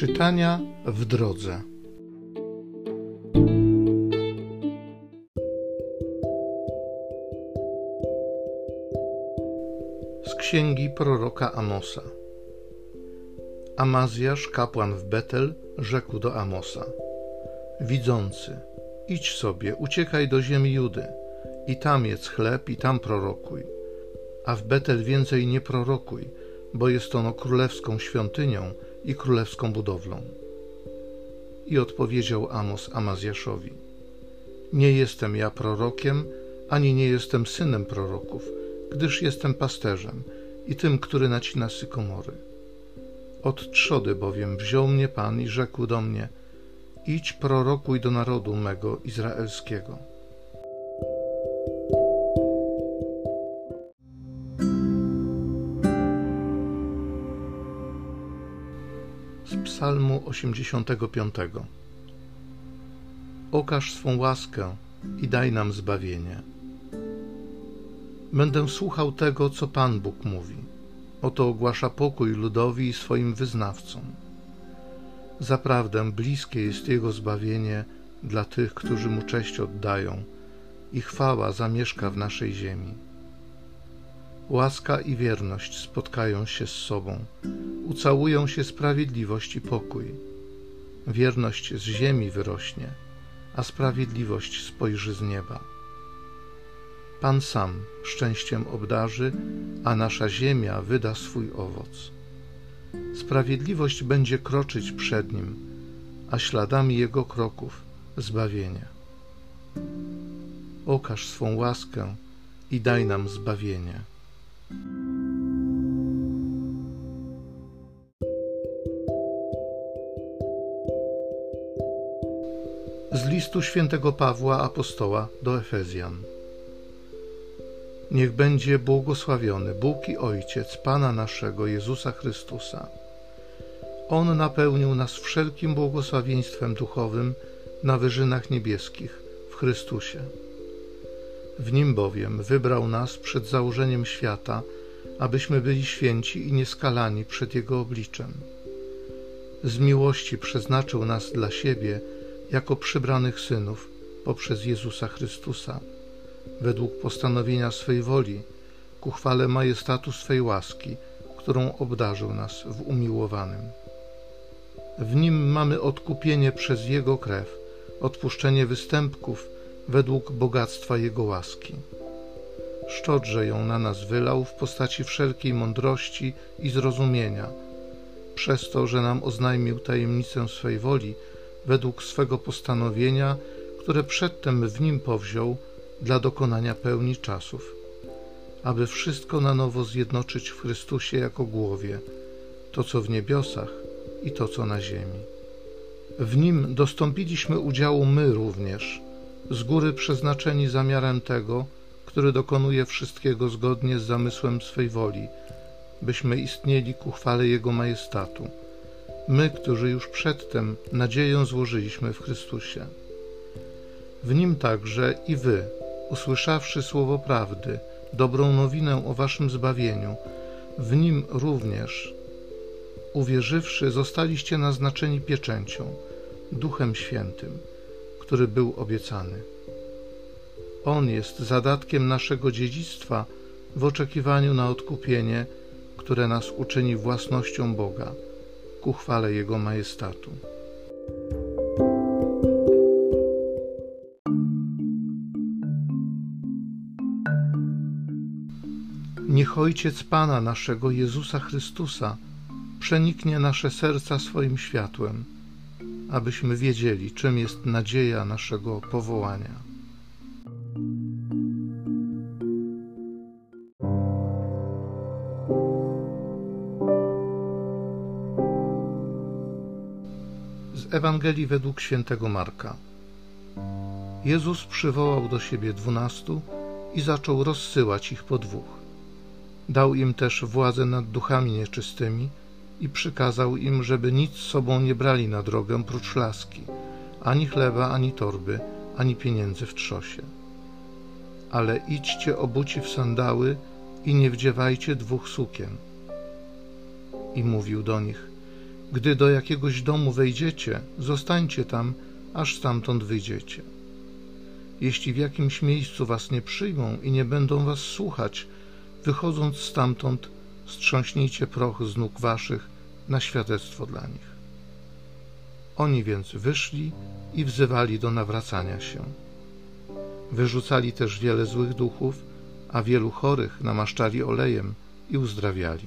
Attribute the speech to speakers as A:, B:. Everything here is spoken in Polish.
A: Czytania w drodze. Z księgi proroka Amosa. Amazjasz, kapłan w Betel, rzekł do Amosa: Widzący, idź sobie, uciekaj do ziemi Judy, i tam jedz chleb, i tam prorokuj. A w Betel więcej nie prorokuj, bo jest ono królewską świątynią i królewską budowlą. I odpowiedział Amos Amazjaszowi: Nie jestem ja prorokiem, ani nie jestem synem proroków, gdyż jestem pasterzem i tym, który nacina sykomory. Od trzody bowiem wziął mnie Pan i rzekł do mnie: Idź prorokuj do narodu mego izraelskiego. Z Psalmu 85. Okaż swą łaskę i daj nam zbawienie. Będę słuchał tego, co Pan Bóg mówi. Oto ogłasza pokój ludowi i swoim wyznawcom. Zaprawdę bliskie jest Jego zbawienie dla tych, którzy Mu cześć oddają i chwała zamieszka w naszej ziemi. Łaska i wierność spotkają się z sobą, ucałują się sprawiedliwość i pokój. Wierność z ziemi wyrośnie, a sprawiedliwość spojrzy z nieba. Pan sam szczęściem obdarzy, a nasza ziemia wyda swój owoc. Sprawiedliwość będzie kroczyć przed nim, a śladami jego kroków zbawienie. Okaż swą łaskę i daj nam zbawienie. Z listu świętego Pawła apostoła do Efezjan. Niech będzie błogosławiony Bóg i Ojciec Pana naszego Jezusa Chrystusa. On napełnił nas wszelkim błogosławieństwem duchowym na wyżynach niebieskich w Chrystusie. W nim bowiem wybrał nas przed założeniem świata, abyśmy byli święci i nieskalani przed Jego obliczem. Z miłości przeznaczył nas dla siebie jako przybranych synów poprzez Jezusa Chrystusa, według postanowienia swej woli, ku chwale majestatu swej łaski, którą obdarzył nas w umiłowanym. W nim mamy odkupienie przez Jego krew, odpuszczenie występków według bogactwa Jego łaski. Szczodrze ją na nas wylał w postaci wszelkiej mądrości i zrozumienia, przez to, że nam oznajmił tajemnicę swej woli, według swego postanowienia, które przedtem w nim powziął dla dokonania pełni czasów, aby wszystko na nowo zjednoczyć w Chrystusie jako głowie, to co w niebiosach i to co na ziemi. W nim dostąpiliśmy udziału my również, z góry przeznaczeni zamiarem tego, który dokonuje wszystkiego zgodnie z zamysłem swej woli, byśmy istnieli ku chwale Jego majestatu my, którzy już przedtem nadzieję złożyliśmy w Chrystusie. W nim także i wy, usłyszawszy słowo prawdy, dobrą nowinę o waszym zbawieniu, w nim również, uwierzywszy, zostaliście naznaczeni pieczęcią, Duchem Świętym, który był obiecany. On jest zadatkiem naszego dziedzictwa w oczekiwaniu na odkupienie, które nas uczyni własnością Boga ku chwale Jego majestatu. Niech Ojciec Pana naszego Jezusa Chrystusa przeniknie nasze serca swoim światłem, abyśmy wiedzieli, czym jest nadzieja naszego powołania Ewangelii według świętego Marka. Jezus przywołał do siebie dwunastu i zaczął rozsyłać ich po dwóch. Dał im też władzę nad duchami nieczystymi i przykazał im, żeby nic z sobą nie brali na drogę prócz laski, ani chleba, ani torby, ani pieniędzy w trzosie. Ale idźcie obuci w sandały i nie wdziewajcie dwóch sukien. I mówił do nich – Gdy do jakiegoś domu wejdziecie, zostańcie tam, aż stamtąd wyjdziecie. Jeśli w jakimś miejscu was nie przyjmą i nie będą was słuchać, wychodząc stamtąd, strząśnijcie proch z nóg waszych na świadectwo dla nich. Oni więc wyszli i wzywali do nawracania się. Wyrzucali też wiele złych duchów, a wielu chorych namaszczali olejem i uzdrawiali.